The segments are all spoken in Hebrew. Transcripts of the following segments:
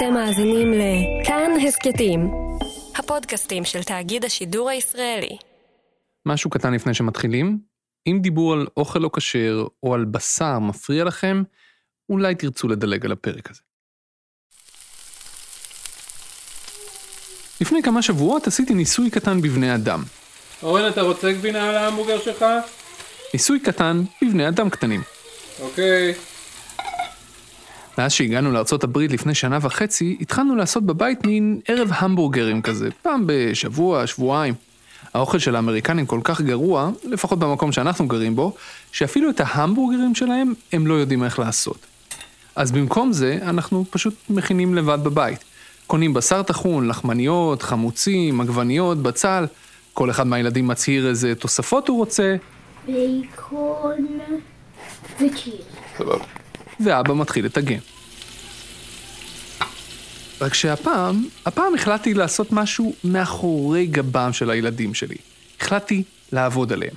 אתם מאזינים לכאן הסכתים, הפודקאסטים של תאגיד השידור הישראלי. משהו קטן לפני שמתחילים, אם דיבור על אוכל לא כשר או על בשר מפריע לכם, אולי תרצו לדלג על הפרק הזה. לפני כמה שבועות עשיתי ניסוי קטן בבני אדם. אורן, אתה רוצה גבינה על ההמבורגר שלך? ניסוי קטן בבני אדם קטנים. אוקיי. מאז שהגענו לארצות הברית לפני שנה וחצי, התחלנו לעשות בבית מין ערב המבורגרים כזה, פעם בשבוע, שבועיים. האוכל של האמריקנים כל כך גרוע, לפחות במקום שאנחנו גרים בו, שאפילו את ההמבורגרים שלהם הם לא יודעים איך לעשות. אז במקום זה, אנחנו פשוט מכינים לבד בבית. קונים בשר טחון, לחמניות, חמוצים, עגבניות, בצל. כל אחד מהילדים מצהיר איזה תוספות הוא רוצה, בייקון וצ'יז. ואבא מתחיל לטגן. רק שהפעם, הפעם החלטתי לעשות משהו מאחורי גבם של הילדים שלי. החלטתי לעבוד עליהם.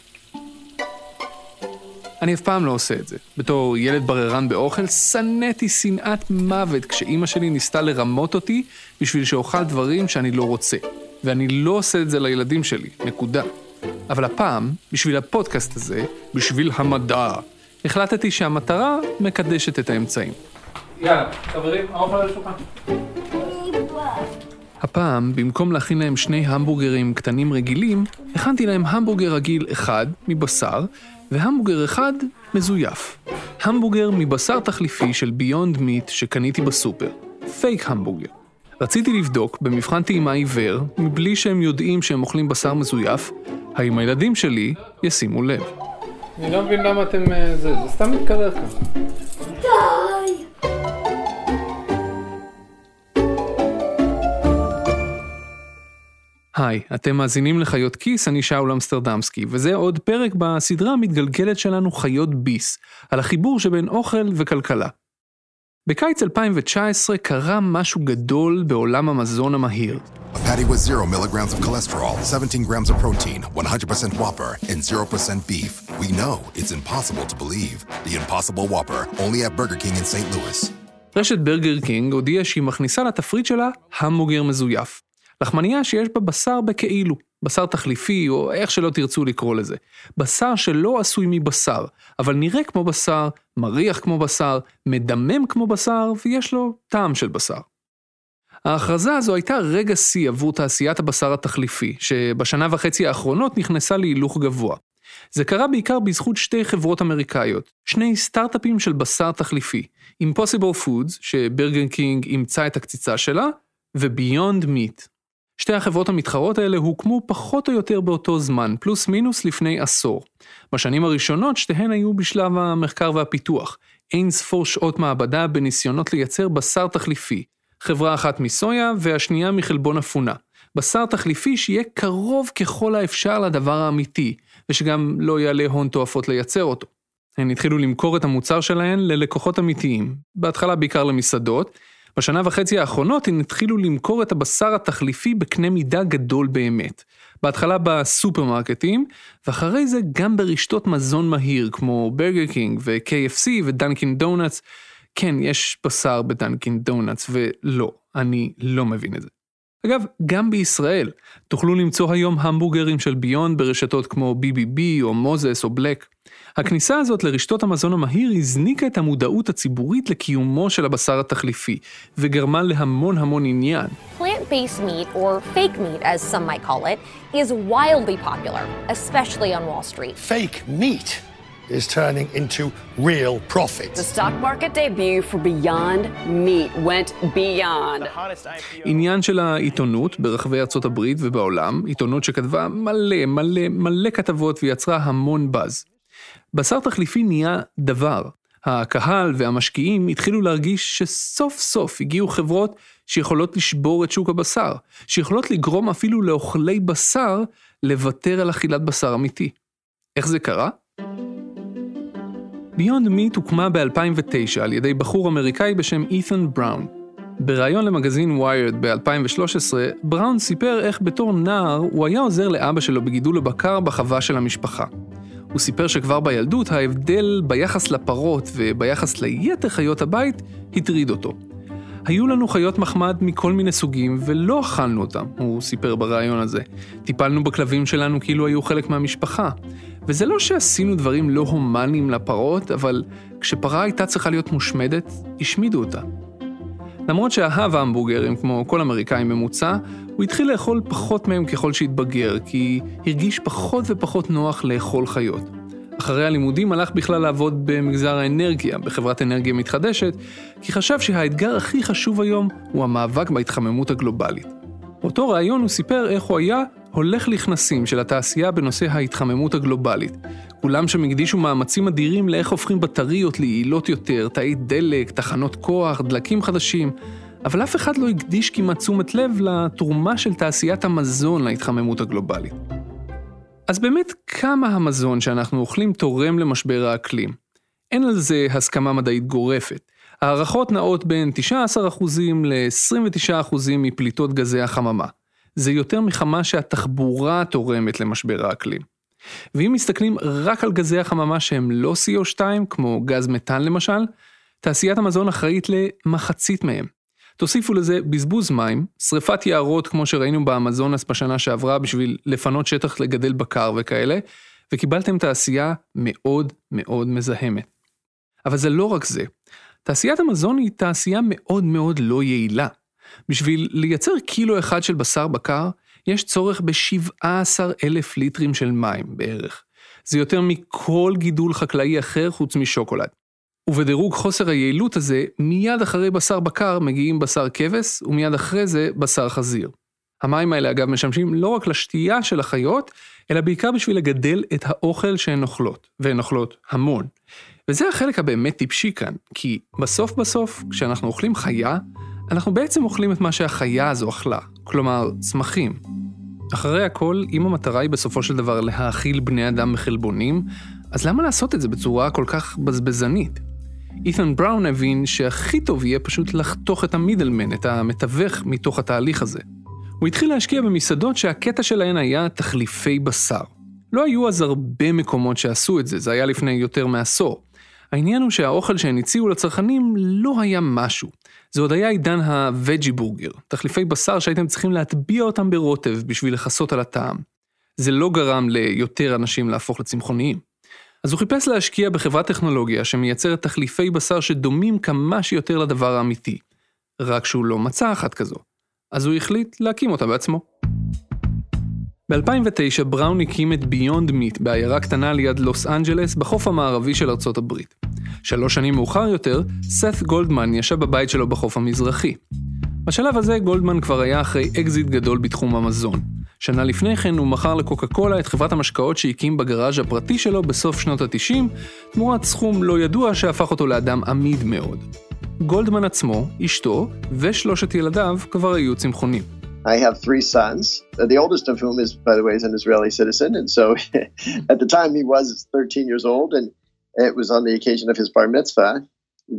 אני אף פעם לא עושה את זה. בתור ילד בררן באוכל, שנאתי שנאת מוות כשאימא שלי ניסתה לרמות אותי בשביל שאוכל דברים שאני לא רוצה. ואני לא עושה את זה לילדים שלי, נקודה. אבל הפעם, בשביל הפודקאסט הזה, בשביל המדע, החלטתי שהמטרה מקדשת את האמצעים. יאללה, חברים, האוכל על השולחן. הפעם, במקום להכין להם שני המבורגרים קטנים רגילים, הכנתי להם המבורגר רגיל אחד מבשר, והמבורגר אחד מזויף. המבורגר מבשר תחליפי של ביונד מיט שקניתי בסופר. פייק המבורגר. רציתי לבדוק במבחן טעימה עיוור, מבלי שהם יודעים שהם אוכלים בשר מזויף, האם הילדים שלי ישימו לב. אני לא מבין למה אתם... אה, זה, זה סתם מתקרר ככה. היי, אתם מאזינים לחיות כיס, אני שאול אמסטרדמסקי, וזה עוד פרק בסדרה המתגלגלת שלנו חיות ביס, על החיבור שבין אוכל וכלכלה. בקיץ 2019 קרה משהו גדול בעולם המזון המהיר. A patty with 0 milligrams of cholesterol, 17 grams of protein, 100% Whopper, and 0% beef. We know it's impossible to believe. The Impossible Whopper, only at Burger King in St. Louis. רשת ברגר קינג הודיעה שהיא מכניסה לתפריט שלה המבורגר מזויף. לחמניה שיש בה בשר בכאילו, בשר תחליפי או איך שלא תרצו לקרוא לזה. בשר שלא עשוי מבשר, אבל נראה כמו בשר, מריח כמו בשר, מדמם כמו בשר ויש לו טעם של בשר. ההכרזה הזו הייתה רגע שיא עבור תעשיית הבשר התחליפי, שבשנה וחצי האחרונות נכנסה להילוך גבוה. זה קרה בעיקר בזכות שתי חברות אמריקאיות, שני סטארט-אפים של בשר תחליפי, Impossible Foods, שברגר קינג אימצה את הקציצה שלה, ו-Beyond Meat. שתי החברות המתחרות האלה הוקמו פחות או יותר באותו זמן, פלוס מינוס לפני עשור. בשנים הראשונות שתיהן היו בשלב המחקר והפיתוח, אין ספור שעות מעבדה בניסיונות לייצר בשר תחליפי, חברה אחת מסויה והשנייה מחלבון אפונה. בשר תחליפי שיהיה קרוב ככל האפשר לדבר האמיתי, ושגם לא יעלה הון תועפות לייצר אותו. הן התחילו למכור את המוצר שלהן ללקוחות אמיתיים, בהתחלה בעיקר למסעדות, בשנה וחצי האחרונות הן התחילו למכור את הבשר התחליפי בקנה מידה גדול באמת. בהתחלה בסופרמרקטים, ואחרי זה גם ברשתות מזון מהיר כמו ברגר קינג ו-KFC ודנקין דונלדס. כן, יש בשר בדנקין דונלדס, ולא, אני לא מבין את זה. אגב, גם בישראל, תוכלו למצוא היום המבורגרים של ביונד ברשתות כמו BBB או מוזס או בלק. הכניסה הזאת לרשתות המזון המהיר הזניקה את המודעות הציבורית לקיומו של הבשר התחליפי, וגרמה להמון המון עניין. Plant-based meat, or fake meat as some might call it, is wildly popular, especially on Wall Street. fake meat is turning into real The profit. stock market debut for Beyond Meat went beyond. עניין של העיתונות ברחבי ארצות הברית ובעולם, עיתונות שכתבה מלא מלא מלא כתבות ויצרה המון באז. בשר תחליפי נהיה דבר. הקהל והמשקיעים התחילו להרגיש שסוף סוף הגיעו חברות שיכולות לשבור את שוק הבשר, שיכולות לגרום אפילו לאוכלי בשר לוותר על אכילת בשר אמיתי. איך זה קרה? ביונד מיט הוקמה ב-2009 על ידי בחור אמריקאי בשם אית'ן בראון. בריאיון למגזין ויירד ב-2013, בראון סיפר איך בתור נער הוא היה עוזר לאבא שלו בגידול הבקר בחווה של המשפחה. הוא סיפר שכבר בילדות ההבדל ביחס לפרות וביחס ליתר חיות הבית הטריד אותו. היו לנו חיות מחמד מכל מיני סוגים ולא אכלנו אותם, הוא סיפר בריאיון הזה. טיפלנו בכלבים שלנו כאילו היו חלק מהמשפחה. וזה לא שעשינו דברים לא הומניים לפרות, אבל כשפרה הייתה צריכה להיות מושמדת, השמידו אותה. למרות שאהב המבורגרים, כמו כל אמריקאי ממוצע, הוא התחיל לאכול פחות מהם ככל שהתבגר, כי הרגיש פחות ופחות נוח לאכול חיות. אחרי הלימודים הלך בכלל לעבוד במגזר האנרגיה, בחברת אנרגיה מתחדשת, כי חשב שהאתגר הכי חשוב היום הוא המאבק בהתחממות הגלובלית. באותו ראיון הוא סיפר איך הוא היה הולך לכנסים של התעשייה בנושא ההתחממות הגלובלית. כולם שם הקדישו מאמצים אדירים לאיך הופכים בטריות ליעילות יותר, תאי דלק, תחנות כוח, דלקים חדשים, אבל אף אחד לא הקדיש כמעט תשומת לב לתרומה של תעשיית המזון להתחממות הגלובלית. אז באמת, כמה המזון שאנחנו אוכלים תורם למשבר האקלים? אין על זה הסכמה מדעית גורפת. הערכות נעות בין 19% ל-29% מפליטות גזי החממה. זה יותר מכמה שהתחבורה תורמת למשבר האקלים. ואם מסתכלים רק על גזי החממה שהם לא CO2, כמו גז מתאן למשל, תעשיית המזון אחראית למחצית מהם. תוסיפו לזה בזבוז מים, שריפת יערות כמו שראינו באמזונס בשנה שעברה בשביל לפנות שטח לגדל בקר וכאלה, וקיבלתם תעשייה מאוד מאוד מזהמת. אבל זה לא רק זה. תעשיית המזון היא תעשייה מאוד מאוד לא יעילה. בשביל לייצר קילו אחד של בשר בקר, יש צורך ב-17 אלף ליטרים של מים בערך. זה יותר מכל גידול חקלאי אחר חוץ משוקולד. ובדירוג חוסר היעילות הזה, מיד אחרי בשר בקר מגיעים בשר כבש, ומיד אחרי זה בשר חזיר. המים האלה אגב משמשים לא רק לשתייה של החיות, אלא בעיקר בשביל לגדל את האוכל שהן אוכלות, והן אוכלות המון. וזה החלק הבאמת טיפשי כאן, כי בסוף בסוף, כשאנחנו אוכלים חיה, אנחנו בעצם אוכלים את מה שהחיה הזו אכלה, כלומר, צמחים. אחרי הכל, אם המטרה היא בסופו של דבר להאכיל בני אדם מחלבונים, אז למה לעשות את זה בצורה כל כך בזבזנית? אית'ן בראון הבין שהכי טוב יהיה פשוט לחתוך את המידלמן, את המתווך מתוך התהליך הזה. הוא התחיל להשקיע במסעדות שהקטע שלהן היה תחליפי בשר. לא היו אז הרבה מקומות שעשו את זה, זה היה לפני יותר מעשור. העניין הוא שהאוכל שהן הציעו לצרכנים לא היה משהו. זה עוד היה עידן הווג'י בורגר, תחליפי בשר שהייתם צריכים להטביע אותם ברוטב בשביל לכסות על הטעם. זה לא גרם ליותר אנשים להפוך לצמחוניים. אז הוא חיפש להשקיע בחברת טכנולוגיה שמייצרת תחליפי בשר שדומים כמה שיותר לדבר האמיתי. רק שהוא לא מצא אחת כזו. אז הוא החליט להקים אותה בעצמו. ב-2009 בראון הקים את ביונד מיט בעיירה קטנה ליד לוס אנג'לס בחוף המערבי של ארצות הברית. שלוש שנים מאוחר יותר, סת גולדמן ישב בבית שלו בחוף המזרחי. בשלב הזה גולדמן כבר היה אחרי אקזיט גדול בתחום המזון. שנה לפני כן הוא מכר לקוקה קולה את חברת המשקאות שהקים בגראז' הפרטי שלו בסוף שנות ה-90, תמורת סכום לא ידוע שהפך אותו לאדם עמיד מאוד. גולדמן עצמו, אשתו ושלושת ילדיו כבר היו צמחונים. I have three sons, uh, the oldest of whom is, by the way, is an Israeli citizen. And so at the time he was 13 years old, and it was on the occasion of his bar mitzvah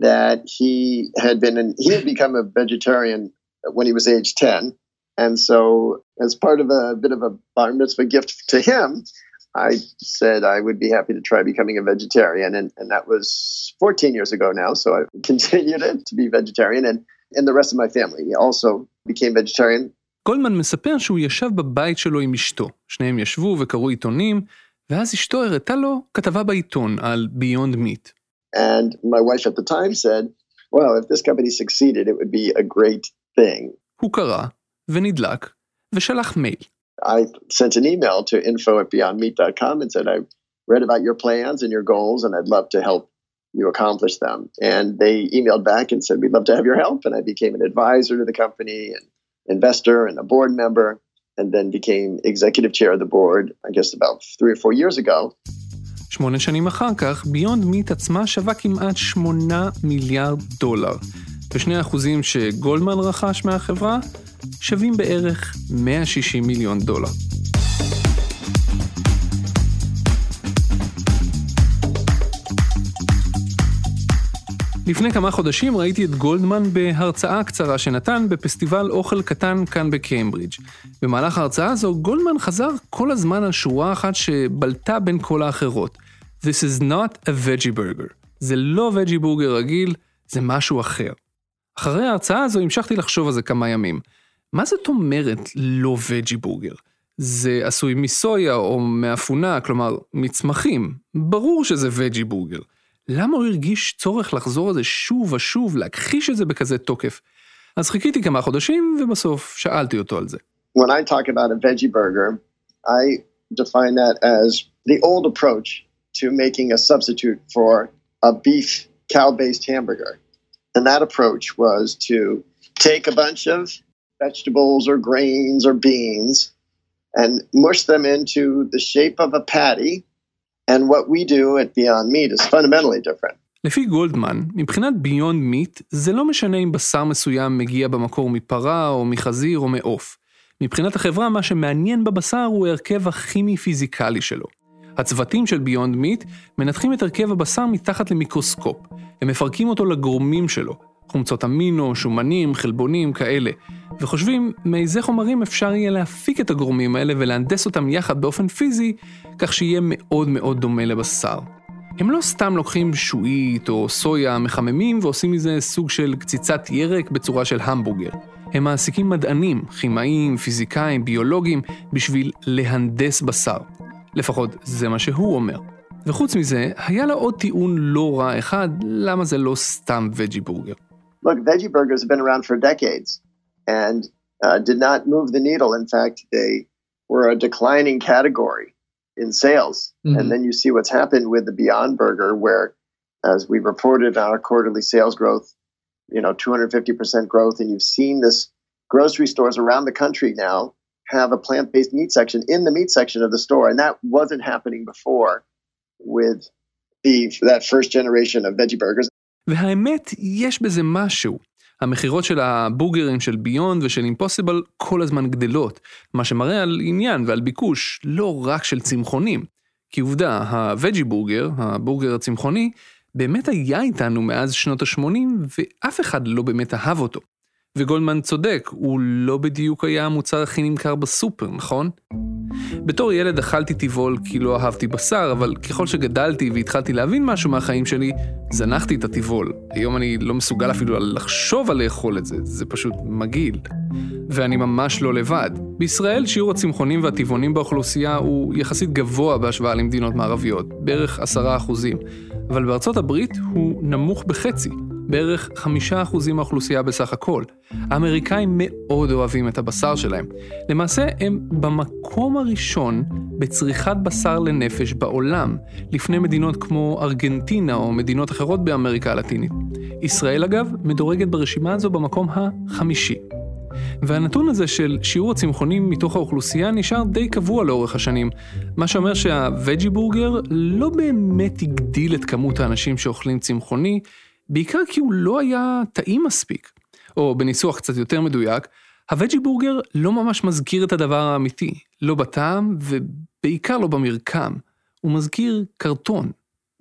that he had been, in, he had become a vegetarian when he was age 10. And so, as part of a bit of a bar mitzvah gift to him, I said I would be happy to try becoming a vegetarian. And, and that was 14 years ago now. So I continued it to be vegetarian. And, and the rest of my family also became vegetarian גולדמן מספר שהוא ישב בבית שלו עם אשתו. שניהם ישבו וקראו עיתונים, ואז אשתו הראתה לו כתבה בעיתון על Beyond Meat. And my wife at the time said, well, if this company succeeded, it would be a great thing. הוא קרא, ונדלק, ושלח מייל. I sent an email to info at beyondmeat.com and said, I read about your plans and your goals, and I'd love to help you accomplish them. And they emailed back and said, we'd love to have your help. And I became an advisor to the company and investor and a board member, and then became executive chair of the board, I guess about three or four years ago. שמונה שנים אחר כך, ביונד מיט עצמה שווה כמעט שמונה מיליארד דולר. ושני האחוזים שגולדמן רכש מהחברה שווים בערך 160 מיליון דולר. לפני כמה חודשים ראיתי את גולדמן בהרצאה קצרה שנתן בפסטיבל אוכל קטן כאן בקיימברידג'. במהלך ההרצאה הזו גולדמן חזר כל הזמן על שורה אחת שבלטה בין כל האחרות. This is not a veggie burger. זה לא וג'י בורגר רגיל, זה משהו אחר. אחרי ההרצאה הזו המשכתי לחשוב על זה כמה ימים. מה זאת אומרת לא וג'י בורגר? זה עשוי מסויה או מאפונה, כלומר מצמחים. ברור שזה וג'י בורגר. למה הוא הרגיש צורך לחזור על זה שוב ושוב, להכחיש את זה בכזה תוקף? אז חיכיתי כמה חודשים, ובסוף שאלתי אותו על זה. When I talk about a veggie burger, I define that as the old approach to making a substitute for a beef cow-based hamburger. And that approach was to take a bunch of vegetables or grains or beans and mush them into the shape of a patty. And what we do at Beyond Meat is fundamentally different. לפי גולדמן, מבחינת ביונד מיט, זה לא משנה אם בשר מסוים מגיע במקור מפרה או מחזיר או מעוף. מבחינת החברה, מה שמעניין בבשר הוא ההרכב הכימי-פיזיקלי שלו. הצוותים של ביונד מיט מנתחים את הרכב הבשר מתחת למיקרוסקופ. הם מפרקים אותו לגורמים שלו, חומצות אמינו, שומנים, חלבונים, כאלה, וחושבים מאיזה חומרים אפשר יהיה להפיק את הגורמים האלה ולהנדס אותם יחד באופן פיזי, כך שיהיה מאוד מאוד דומה לבשר. הם לא סתם לוקחים שועית או סויה מחממים ועושים מזה סוג של קציצת ירק בצורה של המבורגר. הם מעסיקים מדענים, כימאים, פיזיקאים, ביולוגים, בשביל להנדס בשר. לפחות זה מה שהוא אומר. וחוץ מזה, היה לה עוד טיעון לא רע אחד, למה זה לא סתם וג'י בורגר. Look, veggie burgers have been around for decades and uh, did not move the needle. In fact, they were a declining category in sales. Mhm. And then you see what's happened with the Beyond Burger, where, as we reported on our quarterly sales growth, you know, 250% growth, and you've seen this grocery stores around the country now have a plant-based meat section in the meat section of the store, and that wasn't happening before with the that first generation of veggie burgers. והאמת, יש בזה משהו. המכירות של הבורגרים של ביונד ושל אימפוסיבל כל הזמן גדלות, מה שמראה על עניין ועל ביקוש, לא רק של צמחונים. כי עובדה, הווג'י בורגר, הבורגר הצמחוני, באמת היה איתנו מאז שנות ה-80, ואף אחד לא באמת אהב אותו. וגולדמן צודק, הוא לא בדיוק היה המוצר הכי נמכר בסופר, נכון? בתור ילד אכלתי טבעול כי לא אהבתי בשר, אבל ככל שגדלתי והתחלתי להבין משהו מהחיים שלי, זנחתי את הטבעול. היום אני לא מסוגל אפילו לחשוב על לאכול את זה, זה פשוט מגעיל. ואני ממש לא לבד. בישראל שיעור הצמחונים והטבעונים באוכלוסייה הוא יחסית גבוה בהשוואה למדינות מערביות, בערך עשרה אחוזים. אבל בארצות הברית הוא נמוך בחצי, בערך חמישה אחוזים מהאוכלוסייה בסך הכל. האמריקאים מאוד אוהבים את הבשר שלהם. למעשה הם במקום הראשון בצריכת בשר לנפש בעולם, לפני מדינות כמו ארגנטינה או מדינות אחרות באמריקה הלטינית. ישראל אגב מדורגת ברשימה הזו במקום החמישי. והנתון הזה של שיעור הצמחונים מתוך האוכלוסייה נשאר די קבוע לאורך השנים, מה שאומר שהווג'י בורגר לא באמת הגדיל את כמות האנשים שאוכלים צמחוני, בעיקר כי הוא לא היה טעים מספיק. או בניסוח קצת יותר מדויק, הווג'י בורגר לא ממש מזכיר את הדבר האמיתי, לא בטעם ובעיקר לא במרקם. הוא מזכיר קרטון.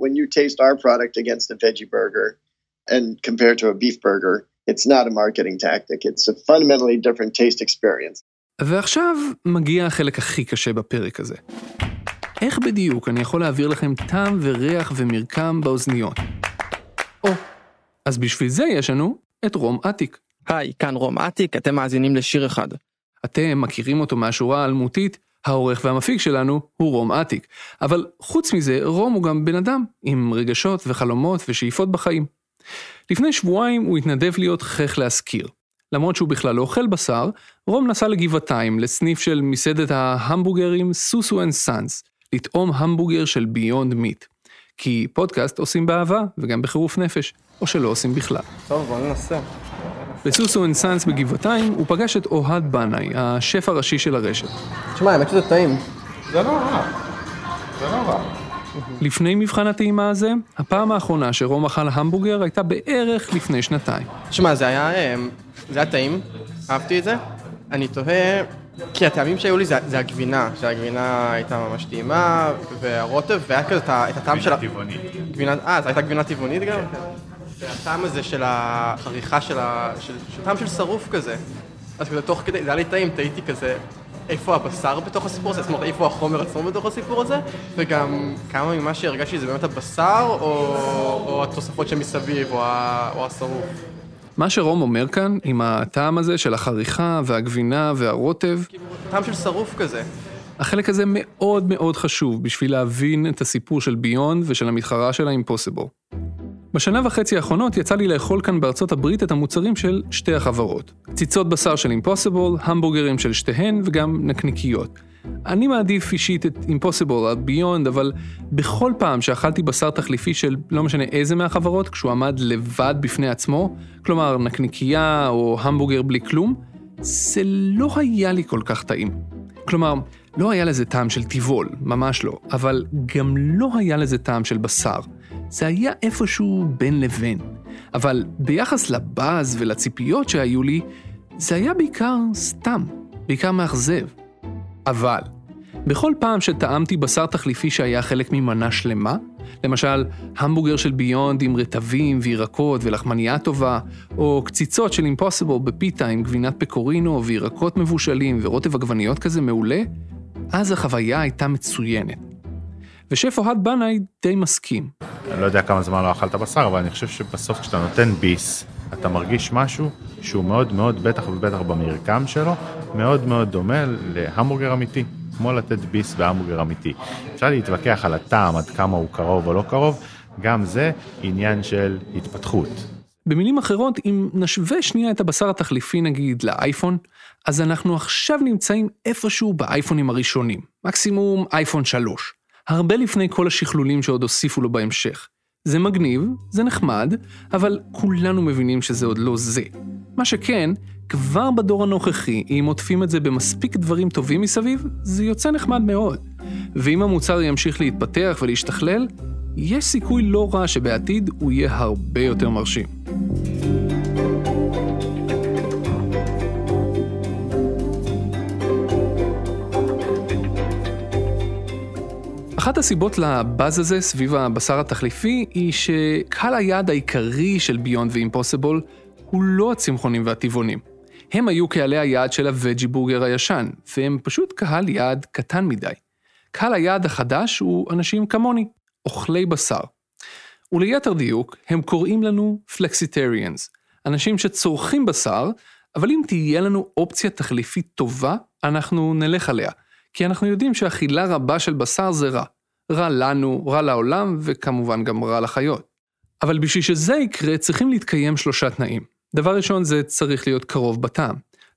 when you taste our product against a veggie burger and compare to a beef burger, it's not a marketing tactic. It's a fundamentally different taste experience. ועכשיו מגיע החלק הכי קשה בפרק הזה. איך בדיוק אני יכול להעביר לכם טעם וריח ומרקם באוזניות? או, אז בשביל זה יש לנו את רום אטיק. היי, כאן רום אטיק, אתם מאזינים לשיר אחד. אתם מכירים אותו מהשורה האלמותית, העורך והמפיק שלנו הוא רום אטיק. אבל חוץ מזה, רום הוא גם בן אדם, עם רגשות וחלומות ושאיפות בחיים. לפני שבועיים הוא התנדב להיות חך להשכיר. למרות שהוא בכלל לא אוכל בשר, רום נסע לגבעתיים, לסניף של מסעדת ההמבורגרים סוסו אנד סאנס, לטעום המבורגר של ביונד מיט. כי פודקאסט עושים באהבה וגם בחירוף נפש, או שלא עושים בכלל. טוב, בוא ננסה. בסוסו אנד סאנס בגבעתיים הוא פגש את אוהד בנאי, השף הראשי של הרשת. תשמע, האמת שזה טעים. זה לא רע. זה לא רע. לפני מבחן הטעימה הזה, הפעם האחרונה שרום אכל המבורגר הייתה בערך לפני שנתיים. תשמע, זה היה, אמ, זה היה טעים, אהבתי את זה. אני תוהה, כי הטעמים שהיו לי זה, זה הגבינה, שהגבינה הייתה ממש טעימה, והרוטב, והיה כזה את הטעם של. גבינה טבעונית. גבינה, אה, זו הייתה גבינה טבעונית גם? כן. והטעם הזה של החריכה של ה... של, של טעם של שרוף כזה. אז כזה תוך כדי, זה היה לי טעים, תהיתי כזה, איפה הבשר בתוך הסיפור הזה? זאת אומרת, איפה החומר עצמו בתוך הסיפור הזה? וגם כמה ממה שהרגשתי זה באמת הבשר, או, או התוספות שמסביב, או, ה, או השרוף. מה שרום אומר כאן, עם הטעם הזה של החריכה והגבינה והרוטב, טעם של שרוף כזה. החלק הזה מאוד מאוד חשוב בשביל להבין את הסיפור של ביונד ושל המתחרה של האימפוסיבול. בשנה וחצי האחרונות יצא לי לאכול כאן בארצות הברית את המוצרים של שתי החברות. ציצות בשר של אימפוסיבול, המבורגרים של שתיהן וגם נקניקיות. אני מעדיף אישית את אימפוסיבול עד ביונד, אבל בכל פעם שאכלתי בשר תחליפי של לא משנה איזה מהחברות, כשהוא עמד לבד בפני עצמו, כלומר נקניקייה או המבורגר בלי כלום, זה לא היה לי כל כך טעים. כלומר, לא היה לזה טעם של טבעול, ממש לא, אבל גם לא היה לזה טעם של בשר. זה היה איפשהו בין לבין. אבל ביחס לבאז ולציפיות שהיו לי, זה היה בעיקר סתם, בעיקר מאכזב. אבל, בכל פעם שטעמתי בשר תחליפי שהיה חלק ממנה שלמה, למשל, המבורגר של ביונד עם רטבים וירקות ולחמנייה טובה, או קציצות של אימפוסיבול בפיתה עם גבינת פקורינו וירקות מבושלים ורוטב עגבניות כזה מעולה, אז החוויה הייתה מצוינת. ושף אוהד בנאי די מסכים. אני לא יודע כמה זמן לא אכלת בשר, אבל אני חושב שבסוף כשאתה נותן ביס, אתה מרגיש משהו שהוא מאוד מאוד, בטח ובטח במרקם שלו, מאוד מאוד דומה להמבורגר אמיתי, כמו לתת ביס בהמבורגר אמיתי. אפשר להתווכח על הטעם, עד כמה הוא קרוב או לא קרוב, גם זה עניין של התפתחות. במילים אחרות, אם נשווה שנייה את הבשר התחליפי נגיד לאייפון, אז אנחנו עכשיו נמצאים איפשהו באייפונים הראשונים, מקסימום אייפון 3. הרבה לפני כל השכלולים שעוד הוסיפו לו בהמשך. זה מגניב, זה נחמד, אבל כולנו מבינים שזה עוד לא זה. מה שכן, כבר בדור הנוכחי, אם עוטפים את זה במספיק דברים טובים מסביב, זה יוצא נחמד מאוד. ואם המוצר ימשיך להתפתח ולהשתכלל, יש סיכוי לא רע שבעתיד הוא יהיה הרבה יותר מרשים. אחת הסיבות לבאז הזה סביב הבשר התחליפי היא שקהל היעד העיקרי של ביונד ואימפוסיבול הוא לא הצמחונים והטבעונים. הם היו קהלי היעד של הווג'י בורגר הישן, והם פשוט קהל יעד קטן מדי. קהל היעד החדש הוא אנשים כמוני, אוכלי בשר. וליתר דיוק, הם קוראים לנו פלקסיטריאנס, אנשים שצורכים בשר, אבל אם תהיה לנו אופציה תחליפית טובה, אנחנו נלך עליה. כי אנחנו יודעים שאכילה רבה של בשר זה רע. רע לנו, רע לעולם, וכמובן גם רע לחיות. אבל בשביל שזה יקרה, צריכים להתקיים שלושה תנאים. דבר ראשון, זה צריך להיות קרוב בטעם.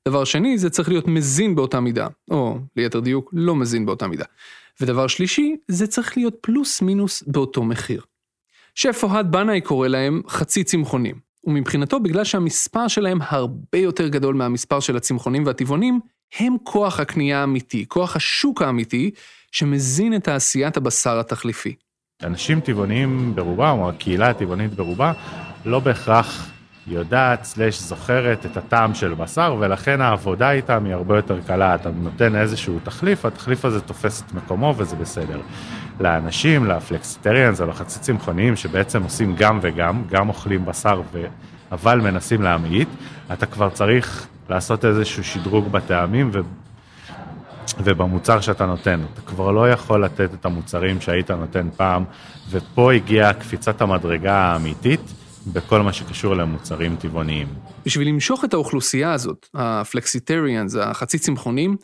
דבר שני, זה צריך להיות מזין באותה מידה, או ליתר דיוק, לא מזין באותה מידה. ודבר שלישי, זה צריך להיות פלוס מינוס באותו מחיר. שף אוהד בנאי קורא להם חצי צמחונים, ומבחינתו, בגלל שהמספר שלהם הרבה יותר גדול מהמספר של הצמחונים והטבעונים, הם כוח הקנייה האמיתי, כוח השוק האמיתי, שמזין את תעשיית הבשר התחליפי. אנשים טבעוניים ברובם, או הקהילה הטבעונית ברובה, לא בהכרח יודעת, סלש זוכרת את הטעם של בשר, ולכן העבודה איתם היא הרבה יותר קלה. אתה נותן איזשהו תחליף, התחליף הזה תופס את מקומו וזה בסדר. לאנשים, לפלקסיטריאנס או לחצי צמחוניים שבעצם עושים גם וגם, גם אוכלים בשר ו... אבל מנסים להמעיט, אתה כבר צריך לעשות איזשהו שדרוג בטעמים ו... ובמוצר שאתה נותן. אתה כבר לא יכול לתת את המוצרים שהיית נותן פעם, ופה הגיעה קפיצת המדרגה האמיתית בכל מה שקשור למוצרים טבעוניים. בשביל למשוך את האוכלוסייה הזאת, הפלקסיטריאנס, החצי צמחונים,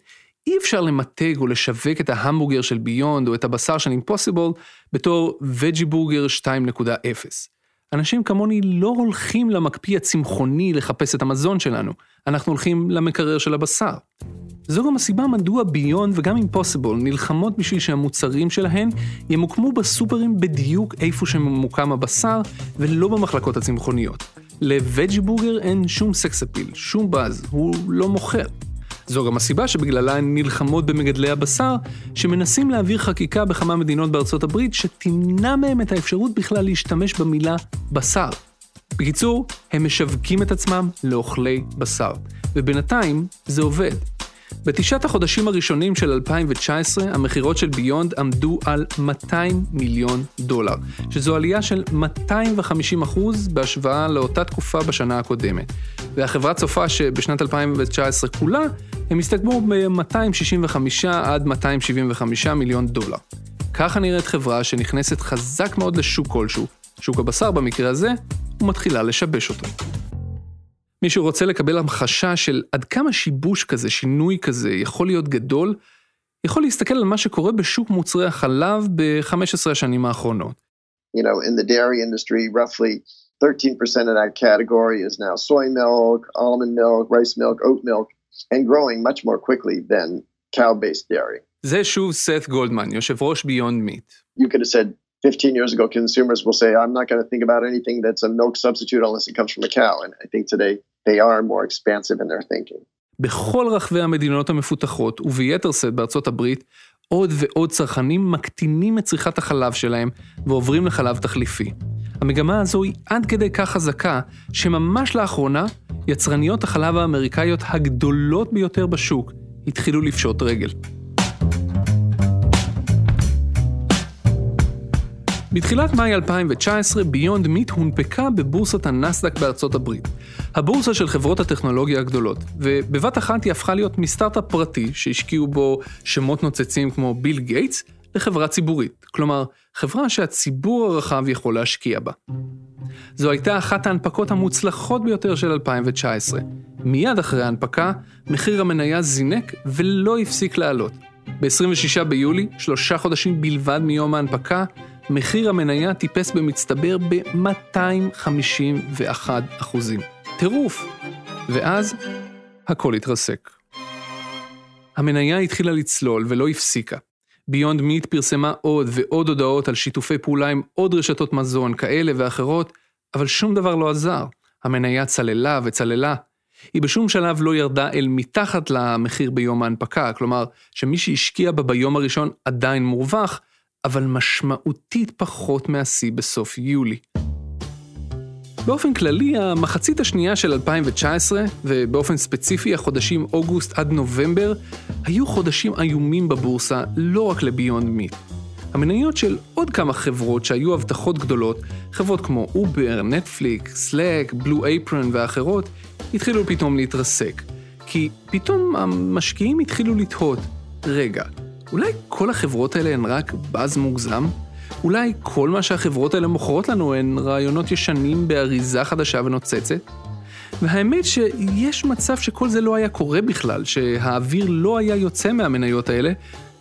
אי אפשר למתג או לשווק את ההמבורגר של ביונד או את הבשר של אימפוסיבול בתור וג'י בורגר 2.0. אנשים כמוני לא הולכים למקפיא הצמחוני לחפש את המזון שלנו, אנחנו הולכים למקרר של הבשר. זו גם הסיבה מדוע ביונד וגם אימפוסיבול נלחמות בשביל שהמוצרים שלהן ימוקמו בסופרים בדיוק איפה שממוקם הבשר, ולא במחלקות הצמחוניות. לווג'י בורגר אין שום סקס אפיל, שום באז, הוא לא מוכר. זו גם הסיבה שבגללה הן נלחמות במגדלי הבשר, שמנסים להעביר חקיקה בכמה מדינות בארצות הברית שתמנע מהם את האפשרות בכלל להשתמש במילה בשר. בקיצור, הם משווקים את עצמם לאוכלי בשר, ובינתיים זה עובד. בתשעת החודשים הראשונים של 2019, המכירות של ביונד עמדו על 200 מיליון דולר, שזו עלייה של 250 אחוז בהשוואה לאותה תקופה בשנה הקודמת. והחברה צופה שבשנת 2019 כולה, הם יסתכמו ב-265 עד 275 מיליון דולר. ככה נראית חברה שנכנסת חזק מאוד לשוק כלשהו, שוק הבשר במקרה הזה, ומתחילה לשבש אותו. מי שרוצה לקבל המחשה של עד כמה שיבוש כזה, שינוי כזה, יכול להיות גדול, יכול להסתכל על מה שקורה בשוק מוצרי החלב ב-15 השנים האחרונות. You know, in the dairy industry, roughly 13% of that category is now soy milk, almond milk, rice milk, oat milk, and growing much more quickly than cow-based dairy. זה שוב סת גולדמן, יושב ראש ביונד מיט. You could have said 15 years ago, consumers will say, I'm not going to think about anything that's a milk substitute unless it comes from a cow. And I think today they are more expansive in their thinking. בכל רחבי המדינות המפותחות, וביתר שאת בארצות הברית, עוד ועוד צרכנים מקטינים את צריכת החלב שלהם ועוברים לחלב תחליפי. המגמה הזו היא עד כדי כך חזקה, שממש לאחרונה, יצרניות החלב האמריקאיות הגדולות ביותר בשוק התחילו לפשוט רגל. בתחילת מאי 2019 ביונד מיט הונפקה בבורסת הנסדק בארצות הברית, הבורסה של חברות הטכנולוגיה הגדולות, ובבת אחת היא הפכה להיות מסטארט-אפ פרטי שהשקיעו בו שמות נוצצים כמו ביל גייטס לחברה ציבורית, כלומר, חברה שהציבור הרחב יכול להשקיע בה. זו הייתה אחת ההנפקות המוצלחות ביותר של 2019. מיד אחרי ההנפקה, מחיר המניה זינק ולא הפסיק לעלות. ב-26 ביולי, שלושה חודשים בלבד מיום ההנפקה, מחיר המניה טיפס במצטבר ב-251 אחוזים. טירוף. ואז הכל התרסק. המניה התחילה לצלול ולא הפסיקה. ביונד מיט פרסמה עוד ועוד הודעות על שיתופי פעולה עם עוד רשתות מזון כאלה ואחרות, אבל שום דבר לא עזר. המניה צללה וצללה. היא בשום שלב לא ירדה אל מתחת למחיר ביום ההנפקה, כלומר, שמי שהשקיע בה ביום הראשון עדיין מורווח, אבל משמעותית פחות מהשיא בסוף יולי. באופן כללי, המחצית השנייה של 2019, ובאופן ספציפי החודשים אוגוסט עד נובמבר, היו חודשים איומים בבורסה לא רק לביונד מיט. המניות של עוד כמה חברות שהיו הבטחות גדולות, חברות כמו אובר, נטפליקס, סלאק, בלו אייפרן ואחרות, התחילו פתאום להתרסק. כי פתאום המשקיעים התחילו לתהות, רגע, אולי כל החברות האלה הן רק באז מוגזם? אולי כל מה שהחברות האלה מוכרות לנו הן רעיונות ישנים באריזה חדשה ונוצצת? והאמת שיש מצב שכל זה לא היה קורה בכלל, שהאוויר לא היה יוצא מהמניות האלה,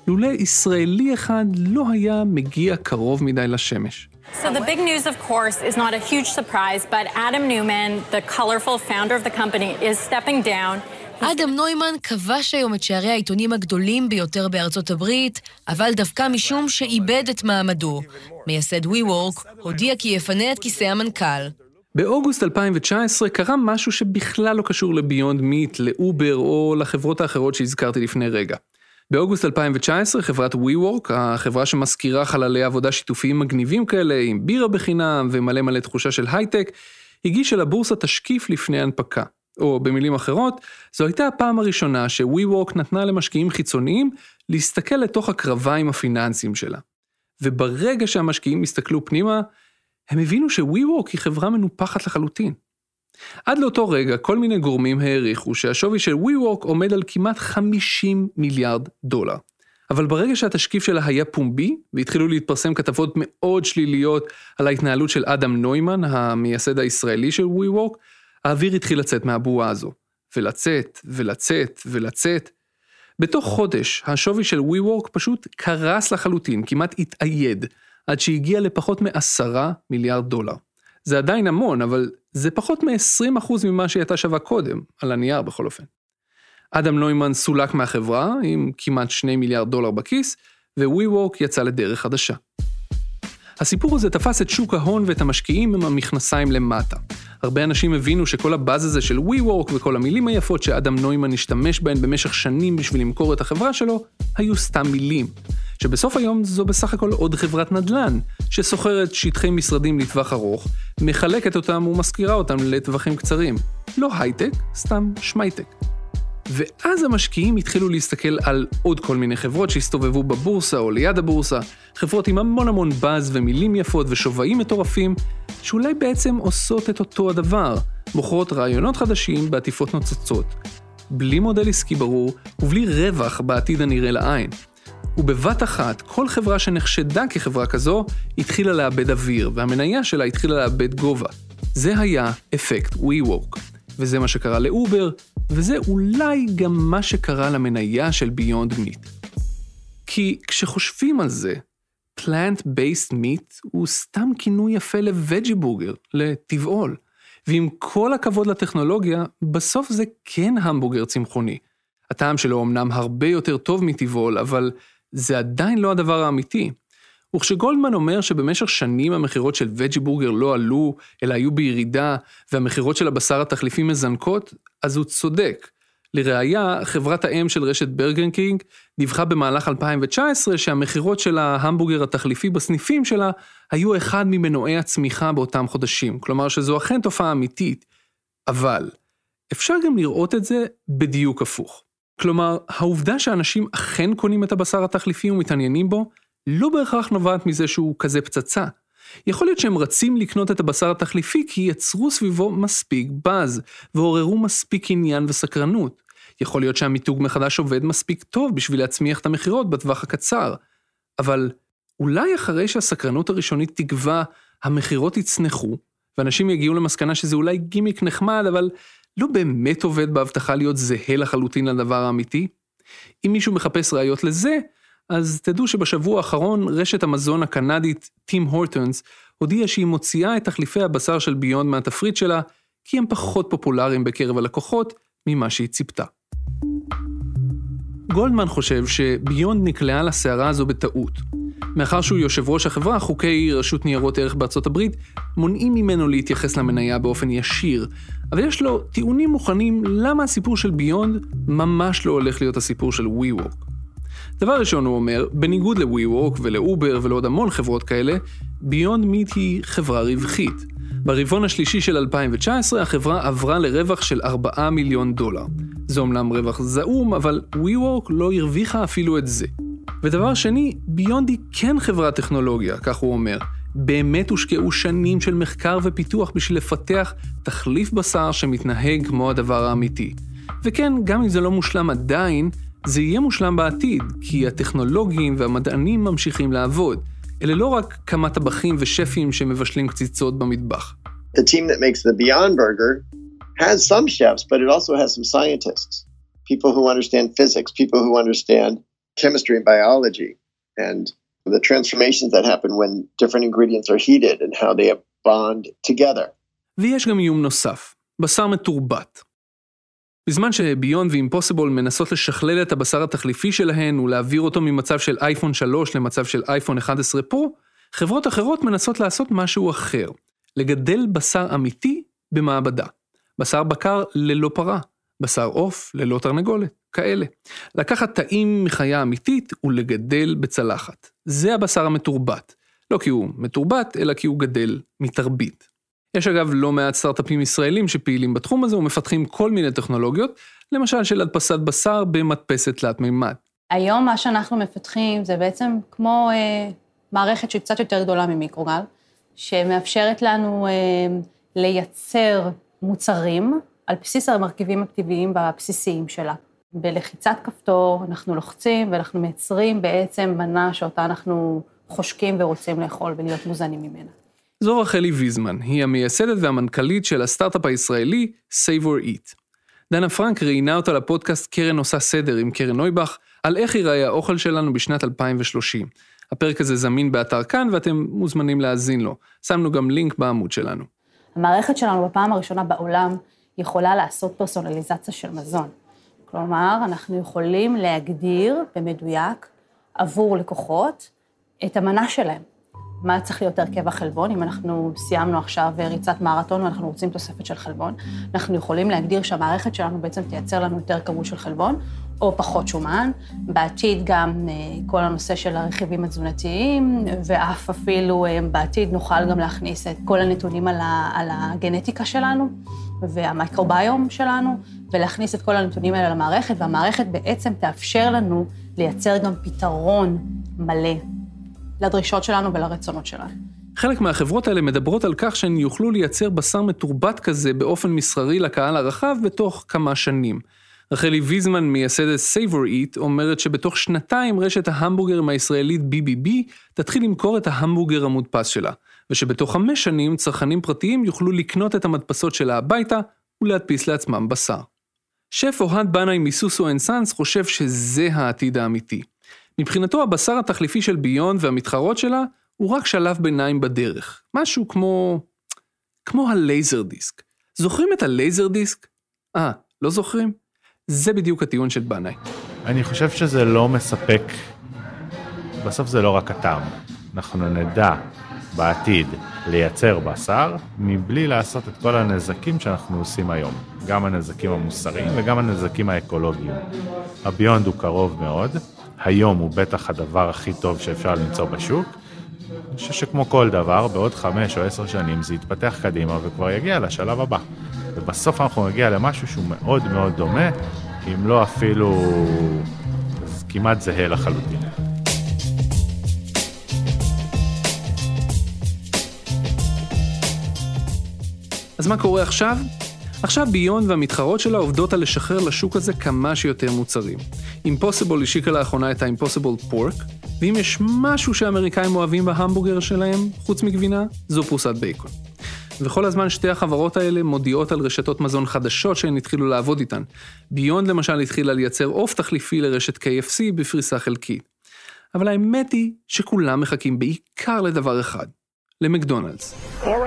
לולא ישראלי אחד לא היה מגיע קרוב מדי לשמש. So the big news, of course, is not a huge surprise, but Adam Newman, the colorful founder of the company, is stepping down. אדם נוימן כבש היום את שערי העיתונים הגדולים ביותר בארצות הברית, אבל דווקא משום שאיבד את מעמדו. מייסד WeWork הודיע כי יפנה את כיסא המנכ"ל. באוגוסט 2019 קרה משהו שבכלל לא קשור לביונד מיט, לאובר או לחברות האחרות שהזכרתי לפני רגע. באוגוסט 2019 חברת WeWork, החברה שמזכירה חללי עבודה שיתופיים מגניבים כאלה עם בירה בחינם ומלא מלא תחושה של הייטק, הגישה לבורסה תשקיף לפני הנפקה. או במילים אחרות, זו הייתה הפעם הראשונה ש-WeWork נתנה למשקיעים חיצוניים להסתכל לתוך הקרביים הפיננסיים שלה. וברגע שהמשקיעים הסתכלו פנימה, הם הבינו ש-WeWork היא חברה מנופחת לחלוטין. עד לאותו רגע, כל מיני גורמים העריכו שהשווי של WeWork עומד על כמעט 50 מיליארד דולר. אבל ברגע שהתשקיף שלה היה פומבי, והתחילו להתפרסם כתבות מאוד שליליות על ההתנהלות של אדם נוימן, המייסד הישראלי של WeWork, האוויר התחיל לצאת מהבועה הזו. ולצאת, ולצאת, ולצאת. בתוך חודש, השווי של WeWork פשוט קרס לחלוטין, כמעט התאייד, עד שהגיע לפחות מעשרה מיליארד דולר. זה עדיין המון, אבל זה פחות מ-20% ממה שהיא הייתה שווה קודם, על הנייר בכל אופן. אדם נוימן סולק מהחברה, עם כמעט 2 מיליארד דולר בכיס, ו-WeWork יצא לדרך חדשה. הסיפור הזה תפס את שוק ההון ואת המשקיעים עם המכנסיים למטה. הרבה אנשים הבינו שכל הבאז הזה של WeWork וכל המילים היפות שאדם נוימן השתמש בהן במשך שנים בשביל למכור את החברה שלו, היו סתם מילים. שבסוף היום זו בסך הכל עוד חברת נדל"ן, ששוכרת שטחי משרדים לטווח ארוך, מחלקת אותם ומשכירה אותם לטווחים קצרים. לא הייטק, סתם שמייטק. ואז המשקיעים התחילו להסתכל על עוד כל מיני חברות שהסתובבו בבורסה או ליד הבורסה, חברות עם המון המון באז ומילים יפות ושווים מטורפים, שאולי בעצם עושות את אותו הדבר, מוכרות רעיונות חדשים בעטיפות נוצצות. בלי מודל עסקי ברור ובלי רווח בעתיד הנראה לעין. ובבת אחת, כל חברה שנחשדה כחברה כזו, התחילה לאבד אוויר, והמניה שלה התחילה לאבד גובה. זה היה אפקט WeWork. וזה מה שקרה לאובר, וזה אולי גם מה שקרה למניה של ביונד מיט. כי כשחושבים על זה, Plant-Based Meat הוא סתם כינוי יפה לווג'י בורגר, לטבעול. ועם כל הכבוד לטכנולוגיה, בסוף זה כן המבורגר צמחוני. הטעם שלו אמנם הרבה יותר טוב מטבעול, אבל זה עדיין לא הדבר האמיתי. וכשגולדמן אומר שבמשך שנים המכירות של וג'י בורגר לא עלו, אלא היו בירידה, והמכירות של הבשר התחליפי מזנקות, אז הוא צודק. לראיה, חברת האם של רשת ברגן קינג דיווחה במהלך 2019 שהמכירות של ההמבורגר התחליפי בסניפים שלה היו אחד ממנועי הצמיחה באותם חודשים, כלומר שזו אכן תופעה אמיתית. אבל, אפשר גם לראות את זה בדיוק הפוך. כלומר, העובדה שאנשים אכן קונים את הבשר התחליפי ומתעניינים בו, לא בהכרח נובעת מזה שהוא כזה פצצה. יכול להיות שהם רצים לקנות את הבשר התחליפי כי יצרו סביבו מספיק באז, ועוררו מספיק עניין וסקרנות. יכול להיות שהמיתוג מחדש עובד מספיק טוב בשביל להצמיח את המכירות בטווח הקצר. אבל אולי אחרי שהסקרנות הראשונית תגווע, המכירות יצנחו, ואנשים יגיעו למסקנה שזה אולי גימיק נחמד, אבל לא באמת עובד בהבטחה להיות זהה לחלוטין לדבר האמיתי? אם מישהו מחפש ראיות לזה, אז תדעו שבשבוע האחרון רשת המזון הקנדית טים הורטונס הודיעה שהיא מוציאה את תחליפי הבשר של ביונד מהתפריט שלה, כי הם פחות פופולריים בקרב הלקוחות ממה שהיא ציפתה. גולדמן חושב שביונד נקלעה לסערה הזו בטעות. מאחר שהוא יושב ראש החברה, חוקי רשות ניירות ערך בארצות הברית מונעים ממנו להתייחס למניה באופן ישיר, אבל יש לו טיעונים מוכנים למה הסיפור של ביונד ממש לא הולך להיות הסיפור של WeWork. דבר ראשון הוא אומר, בניגוד ל-WeWork ולאובר ולעוד המון חברות כאלה, ביונד מיט היא חברה רווחית. ברבעון השלישי של 2019 החברה עברה לרווח של 4 מיליון דולר. זה אומנם רווח זעום, אבל WeWork לא הרוויחה אפילו את זה. ודבר שני, ביונד היא כן חברת טכנולוגיה, כך הוא אומר. באמת הושקעו שנים של מחקר ופיתוח בשביל לפתח תחליף בשר שמתנהג כמו הדבר האמיתי. וכן, גם אם זה לא מושלם עדיין, זה יהיה מושלם בעתיד, כי הטכנולוגים והמדענים ממשיכים לעבוד. אלה לא רק כמה טבחים ושפים שמבשלים קציצות במטבח. The team that makes the Beyond Burger has some chefs, but it also has some scientists. People who understand physics, people who understand chemistry and biology, and the transformations that happen when different ingredients are heated and how they bond together. ויש גם איום נוסף, בשר מתורבת. בזמן שביונד ואימפוסיבול מנסות לשכלל את הבשר התחליפי שלהן ולהעביר אותו ממצב של אייפון 3 למצב של אייפון 11 פרו, חברות אחרות מנסות לעשות משהו אחר, לגדל בשר אמיתי במעבדה. בשר בקר ללא פרה, בשר עוף ללא תרנגולת, כאלה. לקחת תאים מחיה אמיתית ולגדל בצלחת. זה הבשר המתורבת. לא כי הוא מתורבת, אלא כי הוא גדל מתרבית. יש אגב לא מעט סטארט-אפים ישראלים שפעילים בתחום הזה ומפתחים כל מיני טכנולוגיות, למשל של הדפסת בשר במדפסת תלת מימד. היום מה שאנחנו מפתחים זה בעצם כמו אה, מערכת שהיא קצת יותר גדולה ממיקרוגל, שמאפשרת לנו אה, לייצר מוצרים על בסיס המרכיבים הטבעיים והבסיסיים שלה. בלחיצת כפתור אנחנו לוחצים ואנחנו מייצרים בעצם מנה שאותה אנחנו חושקים ורוצים לאכול ולהיות מוזנים ממנה. זו רחלי ויזמן, היא המייסדת והמנכ"לית של הסטארט-אפ הישראלי Save or Eat. דנה פרנק ראיינה אותה לפודקאסט קרן עושה סדר עם קרן נויבך, על איך ייראה האוכל שלנו בשנת 2030. הפרק הזה זמין באתר כאן ואתם מוזמנים להאזין לו. שמנו גם לינק בעמוד שלנו. המערכת שלנו בפעם הראשונה בעולם יכולה לעשות פרסונליזציה של מזון. כלומר, אנחנו יכולים להגדיר במדויק עבור לקוחות את המנה שלהם. מה צריך להיות הרכב החלבון, אם אנחנו סיימנו עכשיו ריצת מרתון ואנחנו רוצים תוספת של חלבון, אנחנו יכולים להגדיר שהמערכת שלנו בעצם תייצר לנו יותר כמות של חלבון, או פחות שומן. בעתיד גם אה, כל הנושא של הרכיבים התזונתיים, ואף אפילו אה, בעתיד נוכל גם להכניס את כל הנתונים על, ה, על הגנטיקה שלנו והמייקרוביום שלנו, ולהכניס את כל הנתונים האלה למערכת, והמערכת בעצם תאפשר לנו לייצר גם פתרון מלא לדרישות שלנו ולרצונות שלנו. חלק מהחברות האלה מדברות על כך שהן יוכלו לייצר בשר מתורבת כזה באופן מסחרי לקהל הרחב בתוך כמה שנים. רחלי ויזמן, מייסדת or Eat, אומרת שבתוך שנתיים רשת ההמבורגרים הישראלית BBB תתחיל למכור את ההמבורגר המודפס שלה, ושבתוך חמש שנים צרכנים פרטיים יוכלו לקנות את המדפסות שלה הביתה ולהדפיס לעצמם בשר. שף אוהד בנאי מסוסו אנד סאנס חושב שזה העתיד האמיתי. מבחינתו הבשר התחליפי של ביונד והמתחרות שלה הוא רק שלב ביניים בדרך. משהו כמו... כמו ה laser disc. זוכרים את ה laser disc? אה, לא זוכרים? זה בדיוק הטיעון של בנאי. אני חושב שזה לא מספק, בסוף זה לא רק הטעם. אנחנו נדע בעתיד לייצר בשר, מבלי לעשות את כל הנזקים שאנחנו עושים היום. גם הנזקים המוסריים וגם הנזקים האקולוגיים. הביונד הוא קרוב מאוד, היום הוא בטח הדבר הכי טוב שאפשר למצוא בשוק. אני חושב שכמו כל דבר, בעוד חמש או עשר שנים זה יתפתח קדימה וכבר יגיע לשלב הבא. ובסוף אנחנו נגיע למשהו שהוא מאוד מאוד דומה, אם לא אפילו כמעט זהה לחלוטין. אז מה קורה עכשיו? עכשיו ביונד והמתחרות שלה עובדות על לשחרר לשוק הזה כמה שיותר מוצרים. אימפוסיבול השיקה לאחרונה את האימפוסיבול פורק, ואם יש משהו שהאמריקאים אוהבים בהמבורגר שלהם, חוץ מגבינה, זו פרוסת בייקון. וכל הזמן שתי החברות האלה מודיעות על רשתות מזון חדשות שהן התחילו לעבוד איתן. ביונד למשל התחילה לייצר עוף תחליפי לרשת KFC בפריסה חלקית. אבל האמת היא שכולם מחכים בעיקר לדבר אחד, למקדונלדס.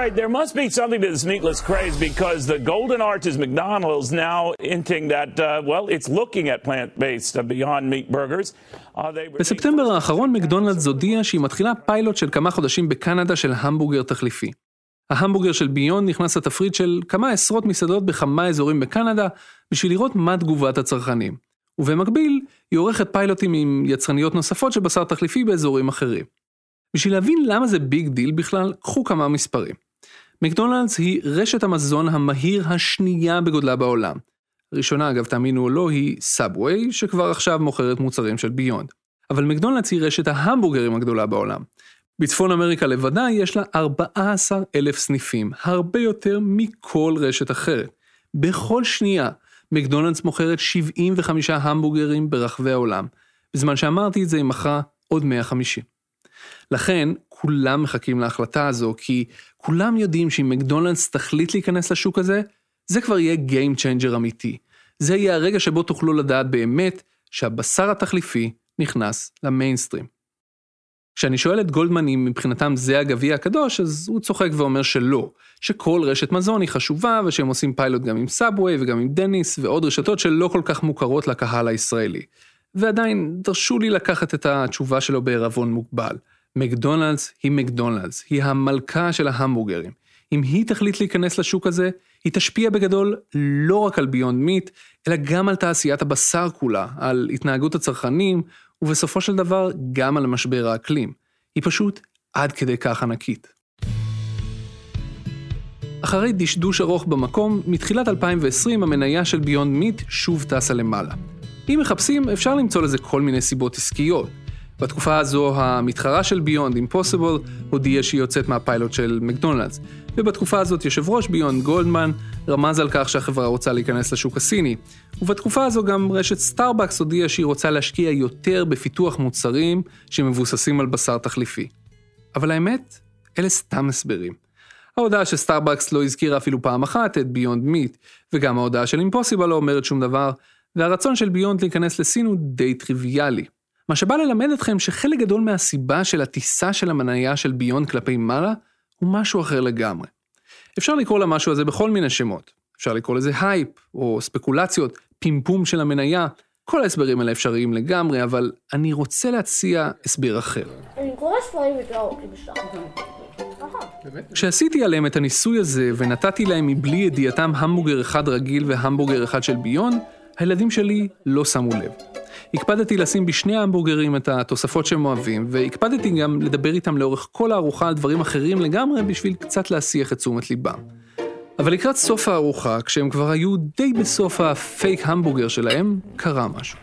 Right, there must be something to this meatless craze because the Golden Arches McDonald's now hinting that, uh, well, it's looking at plant-based uh, Beyond Meat burgers. Uh. בספטמבר האחרון מקדונלדס הודיע שהיא מתחילה פיילוט של כמה חודשים בקנדה של המבורגר תחליפי. ההמבורגר של ביונד נכנס לתפריט של כמה עשרות מסעדות בכמה אזורים בקנדה בשביל לראות מה תגובת הצרכנים. ובמקביל, היא עורכת פיילוטים עם יצרניות נוספות של בשר תחליפי באזורים אחרים. בשביל להבין למה זה big deal בכלל, קחו כמה מספרים. מקדונלדס היא רשת המזון המהיר השנייה בגודלה בעולם. הראשונה, אגב, תאמינו או לא, היא סאבווי, שכבר עכשיו מוכרת מוצרים של ביונד. אבל מקדונלדס היא רשת ההמבורגרים הגדולה בעולם. בצפון אמריקה לבדה יש לה 14 אלף סניפים, הרבה יותר מכל רשת אחרת. בכל שנייה, מקדונלדס מוכרת 75 המבורגרים ברחבי העולם. בזמן שאמרתי את זה, היא מכרה עוד 150. לכן, כולם מחכים להחלטה הזו, כי כולם יודעים שאם מקדונלדס תחליט להיכנס לשוק הזה, זה כבר יהיה Game Changer אמיתי. זה יהיה הרגע שבו תוכלו לדעת באמת שהבשר התחליפי נכנס למיינסטרים. כשאני שואל את גולדמן אם מבחינתם זה הגביע הקדוש, אז הוא צוחק ואומר שלא, שכל רשת מזון היא חשובה ושהם עושים פיילוט גם עם סאבווי וגם עם דניס ועוד רשתות שלא כל כך מוכרות לקהל הישראלי. ועדיין, דרשו לי לקחת את התשובה שלו בערבון מוגבל. מקדונלדס היא מקדונלדס, היא המלכה של ההמבורגרים. אם היא תחליט להיכנס לשוק הזה, היא תשפיע בגדול לא רק על ביונד מיט, אלא גם על תעשיית הבשר כולה, על התנהגות הצרכנים, ובסופו של דבר גם על משבר האקלים. היא פשוט עד כדי כך ענקית. אחרי דשדוש ארוך במקום, מתחילת 2020 המניה של ביונד מיט שוב טסה למעלה. אם מחפשים, אפשר למצוא לזה כל מיני סיבות עסקיות. בתקופה הזו המתחרה של ביונד אימפוסיבל הודיעה שהיא יוצאת מהפיילוט של מקדונלדס. ובתקופה הזאת יושב ראש ביונד גולדמן רמז על כך שהחברה רוצה להיכנס לשוק הסיני. ובתקופה הזו גם רשת סטארבקס הודיעה שהיא רוצה להשקיע יותר בפיתוח מוצרים שמבוססים על בשר תחליפי. אבל האמת, אלה סתם הסברים. ההודעה של סטארבקס לא הזכירה אפילו פעם אחת את ביונד מיט, וגם ההודעה של אימפוסיבל לא אומרת שום דבר, והרצון של ביונד להיכנס לסין הוא די טריוויאלי. מה שבא ללמד אתכם שחלק גדול מהסיבה של הטיסה של המניה של ביונד כלפי מעלה, הוא משהו אחר לגמרי. אפשר לקרוא למשהו הזה בכל מיני שמות. אפשר לקרוא לזה הייפ, או ספקולציות, פימפום של המניה. כל ההסברים האלה אפשריים לגמרי, אבל אני רוצה להציע הסבר אחר. כשעשיתי עליהם את הניסוי הזה ונתתי להם מבלי ידיעתם המבורגר אחד רגיל והמבורגר אחד של ביונד, הילדים שלי לא שמו לב. הקפדתי לשים בשני ההמבורגרים את התוספות שהם אוהבים, והקפדתי גם לדבר איתם לאורך כל הארוחה על דברים אחרים לגמרי בשביל קצת להסיח את תשומת ליבם. אבל לקראת סוף הארוחה, כשהם כבר היו די בסוף הפייק המבורגר שלהם, קרה משהו.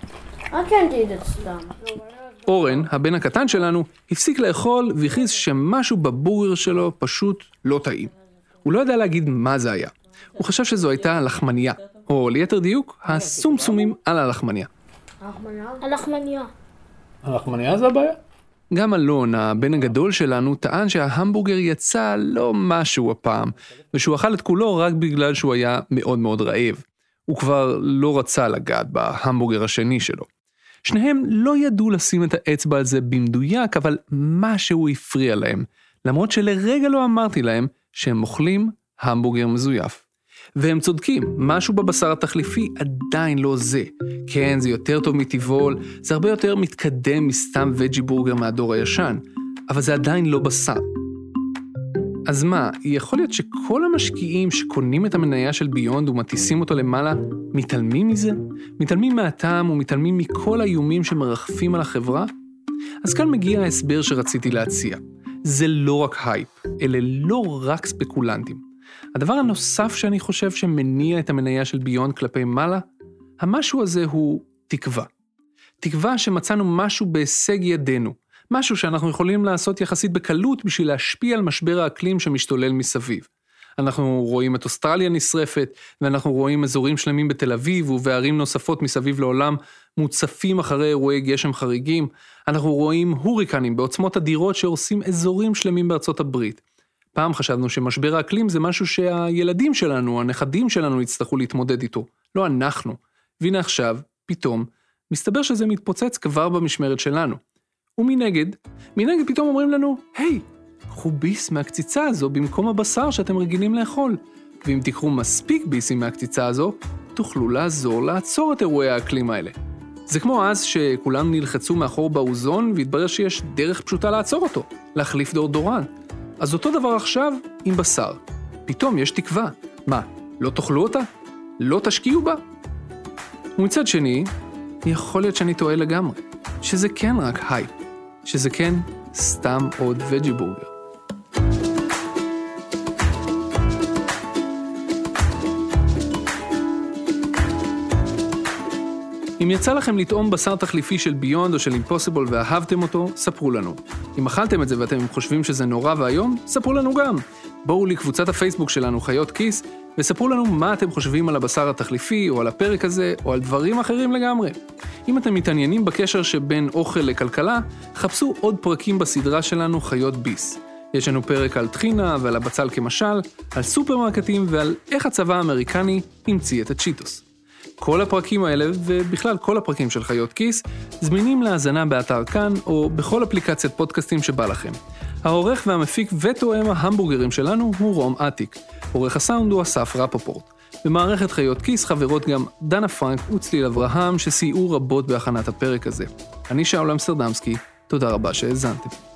אורן, הבן הקטן שלנו, הפסיק לאכול והכריז שמשהו בבורגר שלו פשוט לא טעים. הוא לא ידע להגיד מה זה היה. הוא חשב שזו הייתה לחמניה, או ליתר דיוק, הסומסומים על הלחמניה. הלחמניה. הלחמניה זה הבעיה? גם אלון, הבן הגדול שלנו, טען שההמבורגר יצא לא משהו הפעם, ושהוא אכל את כולו רק בגלל שהוא היה מאוד מאוד רעב. הוא כבר לא רצה לגעת בהמבורגר השני שלו. שניהם לא ידעו לשים את האצבע על זה במדויק, אבל משהו הפריע להם, למרות שלרגע לא אמרתי להם שהם אוכלים המבורגר מזויף. והם צודקים, משהו בבשר התחליפי עדיין לא זה. כן, זה יותר טוב מטבעול, זה הרבה יותר מתקדם מסתם וג'י בורגר מהדור הישן, אבל זה עדיין לא בשר. אז מה, יכול להיות שכל המשקיעים שקונים את המניה של ביונד ומטיסים אותו למעלה, מתעלמים מזה? מתעלמים מהטעם ומתעלמים מכל האיומים שמרחפים על החברה? אז כאן מגיע ההסבר שרציתי להציע. זה לא רק הייפ, אלה לא רק ספקולנטים. הדבר הנוסף שאני חושב שמניע את המניה של ביונד כלפי מעלה, המשהו הזה הוא תקווה. תקווה שמצאנו משהו בהישג ידינו, משהו שאנחנו יכולים לעשות יחסית בקלות בשביל להשפיע על משבר האקלים שמשתולל מסביב. אנחנו רואים את אוסטרליה נשרפת, ואנחנו רואים אזורים שלמים בתל אביב ובערים נוספות מסביב לעולם מוצפים אחרי אירועי גשם חריגים. אנחנו רואים הוריקנים בעוצמות אדירות שהורסים אזורים שלמים בארצות הברית. פעם חשבנו שמשבר האקלים זה משהו שהילדים שלנו, הנכדים שלנו יצטרכו להתמודד איתו, לא אנחנו. והנה עכשיו, פתאום, מסתבר שזה מתפוצץ כבר במשמרת שלנו. ומנגד, מנגד פתאום אומרים לנו, היי, קחו ביס מהקציצה הזו במקום הבשר שאתם רגילים לאכול. ואם תיקחו מספיק ביסים מהקציצה הזו, תוכלו לעזור לעצור את אירועי האקלים האלה. זה כמו אז שכולם נלחצו מאחור באוזון והתברר שיש דרך פשוטה לעצור אותו, להחליף דורדורן. אז אותו דבר עכשיו עם בשר. פתאום יש תקווה. מה, לא תאכלו אותה? לא תשקיעו בה? ומצד שני, יכול להיות שאני טועה לגמרי. שזה כן רק הייפ. שזה כן סתם עוד veggie burger. אם יצא לכם לטעום בשר תחליפי של ביונד או של אימפוסיבול ואהבתם אותו, ספרו לנו. אם אכלתם את זה ואתם חושבים שזה נורא ואיום, ספרו לנו גם. בואו לקבוצת הפייסבוק שלנו, חיות כיס, וספרו לנו מה אתם חושבים על הבשר התחליפי, או על הפרק הזה, או על דברים אחרים לגמרי. אם אתם מתעניינים בקשר שבין אוכל לכלכלה, חפשו עוד פרקים בסדרה שלנו, חיות ביס. יש לנו פרק על טחינה ועל הבצל כמשל, על סופרמרקטים ועל איך הצבא האמריקני המציא את הצ'יטוס. כל הפרקים האלה, ובכלל כל הפרקים של חיות כיס, זמינים להאזנה באתר כאן, או בכל אפליקציית פודקאסטים שבא לכם. העורך והמפיק ותואם ההמבורגרים שלנו הוא רום אטיק. עורך הסאונד הוא אסף רפופורט. במערכת חיות כיס חברות גם דנה פרנק וצליל אברהם, שסייעו רבות בהכנת הפרק הזה. אני שאול אמסטרדמסקי, תודה רבה שהאזנתם.